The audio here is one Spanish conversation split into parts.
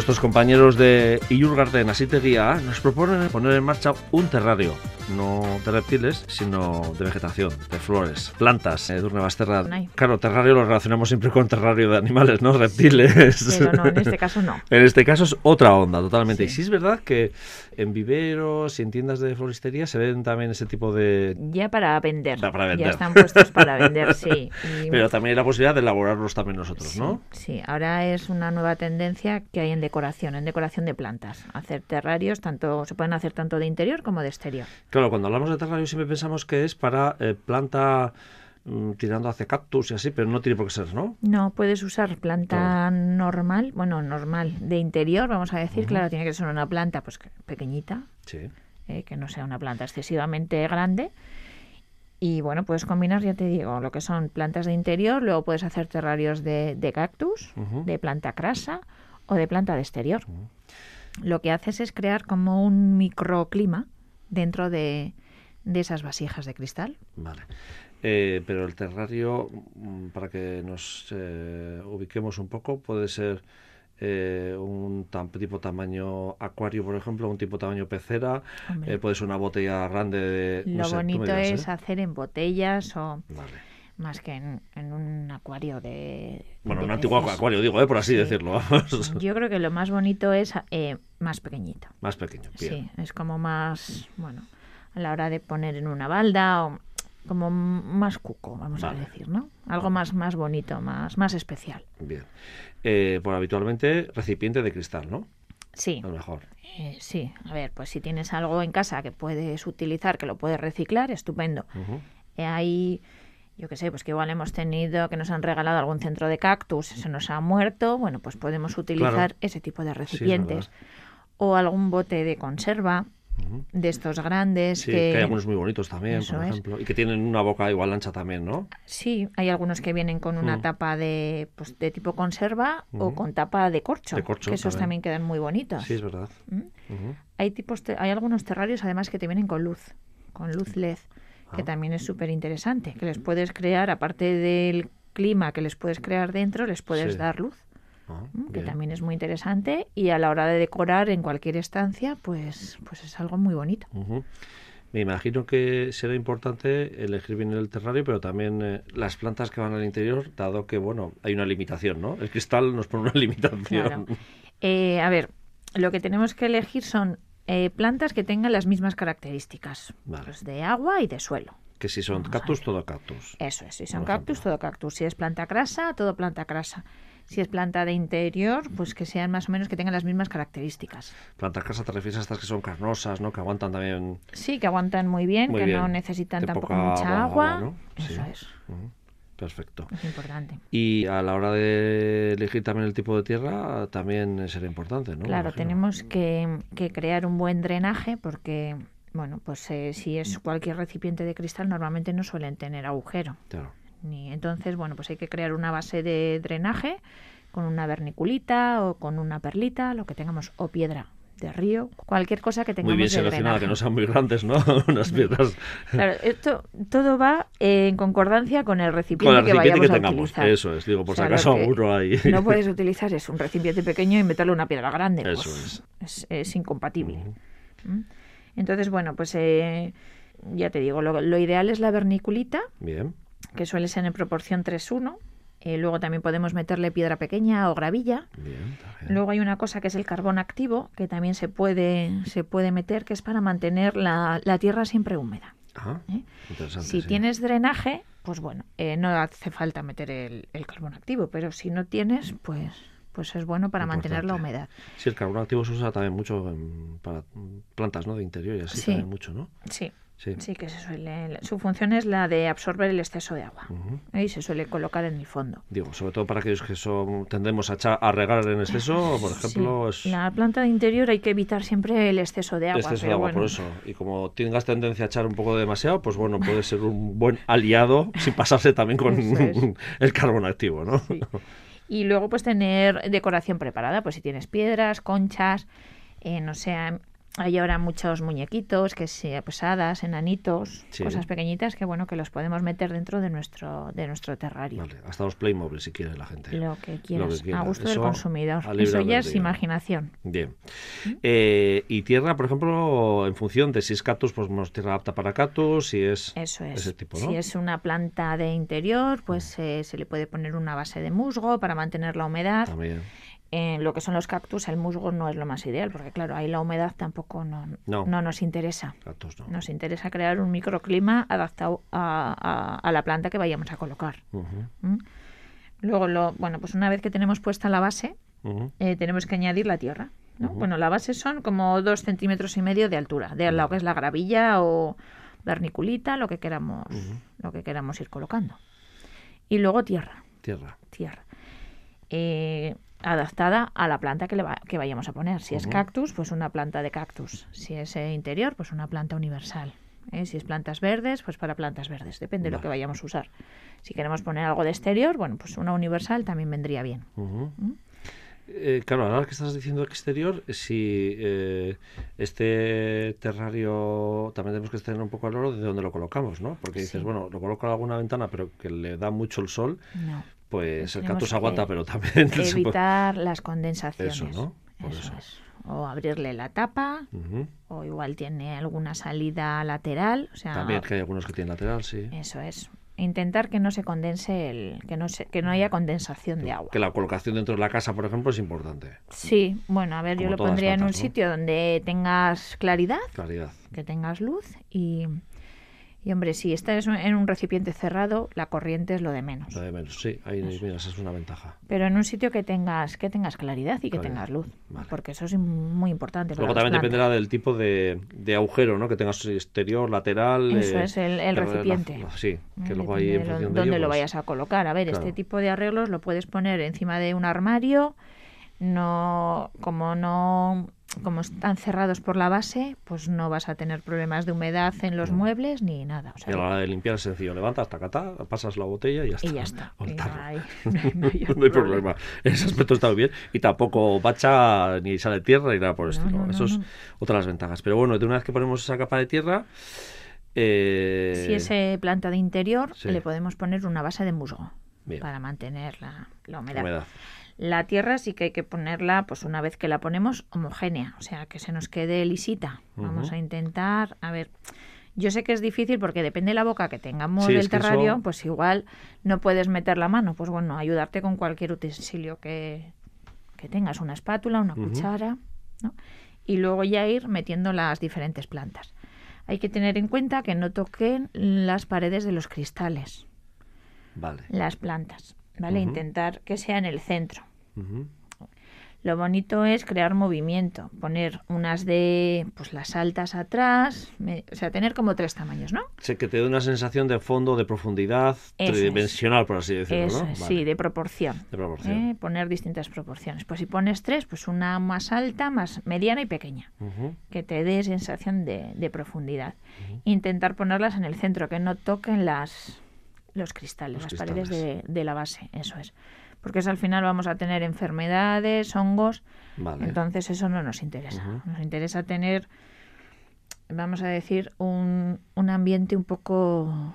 nuestros compañeros de Iurgarden Asitería nos proponen poner en marcha un terrario, no de reptiles, sino de vegetación, de flores, plantas, eh, de una basterra. Claro, terrario lo relacionamos siempre con terrario de animales, ¿no? Reptiles. Pero no, en este caso no. en este caso es otra onda, totalmente. Y sí es verdad que en viveros y en tiendas de floristería se ven también ese tipo de... Ya para vender. para vender. Ya están puestos para vender, sí. Pero también hay la posibilidad de elaborarlos también nosotros, ¿no? Sí, ahora es una nueva tendencia que hay en decoración, en decoración de plantas. Hacer terrarios, tanto se pueden hacer tanto de interior como de exterior. Claro, cuando hablamos de terrarios siempre pensamos que es para eh, planta mm, tirando hacia cactus y así, pero no tiene por qué ser, ¿no? No, puedes usar planta normal, bueno, normal, de interior, vamos a decir, claro, tiene que ser una planta pues pequeñita, sí. Eh, que no sea una planta excesivamente grande. Y bueno, puedes combinar, ya te digo, lo que son plantas de interior, luego puedes hacer terrarios de, cactus, de planta crasa o de planta de exterior. Lo que haces es crear como un microclima dentro de, esas vasijas de cristal. Vale. Eh, pero el terrario, mm, para que nos eh, ubiquemos un poco, puede ser eh, un tipo tamaño acuario, por ejemplo, un tipo tamaño pecera, puede ser una botella grande. De, Lo bonito es hacer en botellas o... Más que en, un acuario de... Bueno, un antiguo acuario, digo, por así decirlo. Yo creo que lo más bonito es más pequeñito. Más pequeño, bien. Sí, es como más, bueno, a la hora de poner en una balda o como más cuco, vamos a decir, ¿no? Algo más, más bonito, más, más especial. Bien. Eh, por habitualmente recipiente de cristal, ¿no? Sí. A lo mejor. Eh, sí, a ver, pues si tienes algo en casa que puedes utilizar, que lo puedes reciclar, estupendo. Eh, hay, yo qué sé, pues que igual hemos tenido, que nos han regalado algún centro de cactus, se nos ha muerto, bueno, pues podemos utilizar ese tipo de recipientes. o algún bote de conserva, de estos grandes. Sí, que... hay algunos muy bonitos también, por ejemplo. Y que tienen una boca igual ancha también, ¿no? Sí, hay algunos que vienen con una mm. tapa de, pues, de tipo conserva o con tapa de corcho. que esos también. quedan muy bonitos. Sí, es verdad. ¿Mm? Hay, tipos hay algunos terrarios además que te vienen con luz, con luz LED, que ah. también es súper interesante. Que les puedes crear, aparte del clima que les puedes crear dentro, les puedes dar luz. Ah, que también es muy interesante y a la hora de decorar en cualquier estancia, pues, pues es algo muy bonito. Me imagino que será importante elegir bien el terrario, pero también eh, las plantas que van al interior, dado que, bueno, hay una limitación, ¿no? El cristal nos pone una limitación. Eh, a ver, lo que tenemos que elegir son eh, plantas que tengan las mismas características, pues de agua y de suelo. Que si son cactus, todo cactus. Eso es, si son cactus, todo cactus. Si es planta crasa, todo planta crasa si es planta de interior, pues que sean más o menos que tengan las mismas características. Planta casa te refieres a estas que son carnosas, ¿no? Que aguantan también. Sí, que aguantan muy bien, que no necesitan tampoco mucha agua. Eso es. Perfecto. Es importante. Y a la hora de elegir también el tipo de tierra, también será importante, ¿no? Claro, tenemos que, crear un buen drenaje porque, bueno, pues eh, si es cualquier recipiente de cristal, normalmente no suelen tener agujero. Claro. Ni, entonces, bueno, pues hay que crear una base de drenaje con una verniculita o con una perlita, lo que tengamos, o piedra de río, cualquier cosa que tengamos Muy bien seleccionada, que no sean muy grandes, ¿no? Unas piedras. Claro, esto todo va en concordancia con el recipiente, que vayamos que tengamos. a utilizar. Eso es, digo, por si acaso seguro hay. No puedes utilizar es un recipiente pequeño y meterle una piedra grande. Eso pues es. es. incompatible. ¿Mm? Entonces, bueno, pues eh, ya te digo, lo, lo ideal es la verniculita. Bien que suele ser en proporción 3-1. Eh, luego también podemos meterle piedra pequeña o gravilla. Luego hay una cosa que es el carbón activo, que también se puede, se puede meter, que es para mantener la, tierra siempre húmeda. Ah, ¿Eh? Si tienes drenaje, pues bueno, eh, no hace falta meter el, carbón activo, pero si no tienes, pues pues es bueno para mantener la humedad. Sí, el carbón activo se usa también mucho para plantas ¿no? de interior y así también mucho, ¿no? Sí, Sí. que se suele. Su función es la de absorber el exceso de agua. Y se suele colocar en el fondo. Digo, sobre todo para aquellos que son, tendemos a, a regar en exceso, por ejemplo. Sí. La planta de interior hay que evitar siempre el exceso de agua. Exceso de agua, por eso. Y como tengas tendencia a echar un poco demasiado, pues bueno, puede ser un buen aliado sin pasarse también con el carbón activo, ¿no? Y luego, pues tener decoración preparada, pues si tienes piedras, conchas, eh, no sé, hay ahora muchos muñequitos, que sea pesadas, enanitos, cosas pequeñitas que bueno que los podemos meter dentro de nuestro de nuestro terrario. Vale, hasta los Playmobil si quiere la gente. Lo que quieras, a gusto del consumidor. Eso ya es imaginación. Bien. Eh, y tierra, por ejemplo, en función de si es cactus, pues tierra apta para cactus, si es Eso es. ese tipo, Si es una planta de interior, pues mm. eh, se le puede poner una base de musgo para mantener la humedad. También en lo que son los cactus, el musgo no es lo más ideal, porque claro, ahí la humedad tampoco no, no. nos interesa. Nos interesa crear un microclima adaptado a, la planta que vayamos a colocar. ¿Mm? Luego, lo, bueno, pues una vez que tenemos puesta la base, eh, tenemos que añadir la tierra. Bueno, la base son como dos centímetros y medio de altura, de lo que es la gravilla o verniculita, lo que queramos, lo que queramos ir colocando. Y luego tierra. Tierra. Tierra. Eh, adaptada a la planta que, le que vayamos a poner. Si es cactus, pues una planta de cactus. Si es eh, interior, pues una planta universal. ¿eh? Si es plantas verdes, pues para plantas verdes. Depende de lo que vayamos a usar. Si queremos poner algo de exterior, bueno, pues una universal también vendría bien. ¿Mm? Eh, claro, ahora que estás diciendo exterior, si este terrario también tenemos que tener un poco al oro de dónde lo colocamos, ¿no? Porque dices, bueno, lo coloco en alguna ventana, pero que le da mucho el sol. No pues el cactus aguanta, pero también... Evitar las condensaciones. Eso, ¿no? eso, Es. O abrirle la tapa, o igual tiene alguna salida lateral. O sea, también que hay algunos que tienen lateral, sí. Eso es. Intentar que no se condense, el, que, no se, que no haya condensación de agua. Que la colocación dentro de la casa, por ejemplo, es importante. Sí, bueno, a ver, yo lo pondría en un sitio donde tengas claridad, claridad, que tengas luz y y hombre, si estás en un recipiente cerrado, la corriente es lo de menos. Lo de menos, sí, ahí mira, esa es una ventaja. Pero en un sitio que tengas que tengas claridad y que tengas luz, porque eso es muy importante. Luego también dependerá del tipo de, agujero, ¿no? Que tengas exterior, lateral. Eso es el, recipiente. sí, que luego hay en función de, dónde lo pues vayas a colocar. A ver, este tipo de arreglos lo puedes poner encima de un armario. No, como no como están cerrados por la base, pues no vas a tener problemas de humedad en los muebles ni nada. y a la hora de limpiar es sencillo, levantas, tacatá, pasas la botella y ya está. Y ya está. no, hay, problema. En ese aspecto está muy bien. Y tampoco bacha ni sale tierra ni nada por el estilo. Eso es otra de las ventajas. Pero bueno, de una vez que ponemos esa capa de tierra... Eh... Si es planta de interior, le podemos poner una base de musgo para mantener la, humedad. La tierra sí que hay que ponerla, pues una vez que la ponemos, homogénea, o sea, que se nos quede lisita. Vamos a intentar, a ver, yo sé que es difícil porque depende de la boca que tengamos del terrario, pues igual no puedes meter la mano. Pues bueno, ayudarte con cualquier utensilio que, que tengas, una espátula, una cuchara, ¿no? Y luego ya ir metiendo las diferentes plantas. Hay que tener en cuenta que no toquen las paredes de los cristales. Vale. Las plantas, ¿vale? Intentar que sea en el centro. Lo bonito es crear movimiento, poner unas de pues las altas atrás, o sea, tener como tres tamaños, ¿no? Sí, que te dé una sensación de fondo, de profundidad, tridimensional, por así decirlo, ¿no? Sí, de proporción. De proporción. ¿eh? Poner distintas proporciones. Pues si pones tres, pues una más alta, más mediana y pequeña, que te dé sensación de, profundidad. Intentar ponerlas en el centro, que no toquen las los cristales, las paredes de, de la base, eso es porque al final vamos a tener enfermedades, hongos. Entonces eso no nos interesa. Nos interesa tener, vamos a decir, un, un ambiente un poco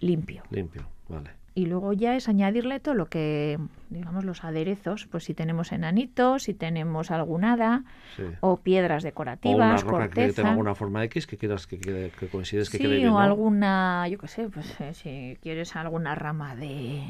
limpio. Limpio, vale. Y luego ya es añadirle todo lo que, digamos, los aderezos, pues si tenemos enanitos, si tenemos algún hada, o piedras decorativas, o una roca que tenga alguna forma X que quieras que, que, que coincides que quede bien, o alguna, yo qué sé, pues eh, si quieres alguna rama de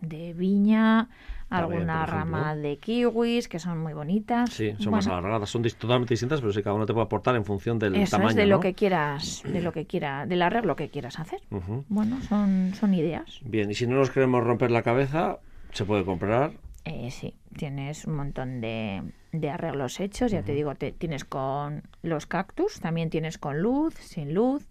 de viña, alguna rama de kiwis, que son muy bonitas. Sí, son más alargadas, son totalmente distintas, pero sí cada uno te puede aportar en función del Eso tamaño. Es de lo que quieras, de lo que quiera, del arreglo que quieras hacer. Bueno, son, son ideas. Bien, y si no nos queremos romper la cabeza, se puede comprar. Eh, sí, tienes un montón de, de arreglos hechos, ya te digo, te, tienes con los cactus, también tienes con luz, sin luz,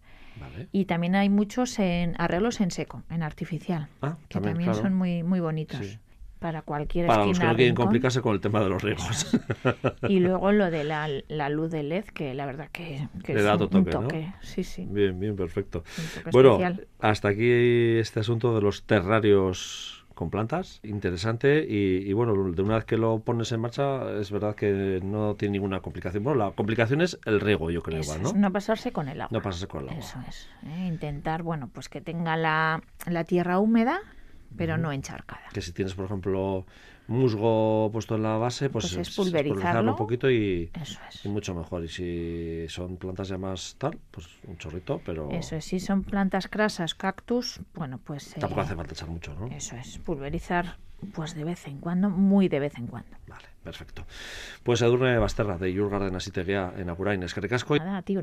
y también hay muchos en arreglos en seco, en artificial, ah, que también, son muy muy bonitos. Para cualquier Para los que no quieren complicarse con el tema de los riegos. y luego lo de la, la, luz de LED, que la verdad que, que Le es da un, toque. Sí, sí. Bien, bien, perfecto. Bueno, hasta aquí este asunto de los terrarios con plantas, interesante y, bueno, de una vez que lo pones en marcha es verdad que no tiene ninguna complicación. Bueno, la complicación es el riego, yo creo, ¿no? no pasarse con el agua. No pasarse con el agua. Eso es. ¿eh? Intentar, bueno, pues que tenga la, la tierra húmeda, pero no encharcada. Que si tienes, por ejemplo, musgo puesto en la base, pues, pues es pulverizarlo. un poquito y, mucho mejor. Y si son plantas ya más tal, pues un chorrito, pero... Eso es, si son plantas crasas, cactus, bueno, pues... Tampoco hace falta echar mucho, ¿no? Eso es, pulverizar pues de vez en cuando, muy de vez en cuando. Vale, perfecto. Pues Edurne Basterra, de Your Garden Asiteguea en Apurain, es que Nada, tío,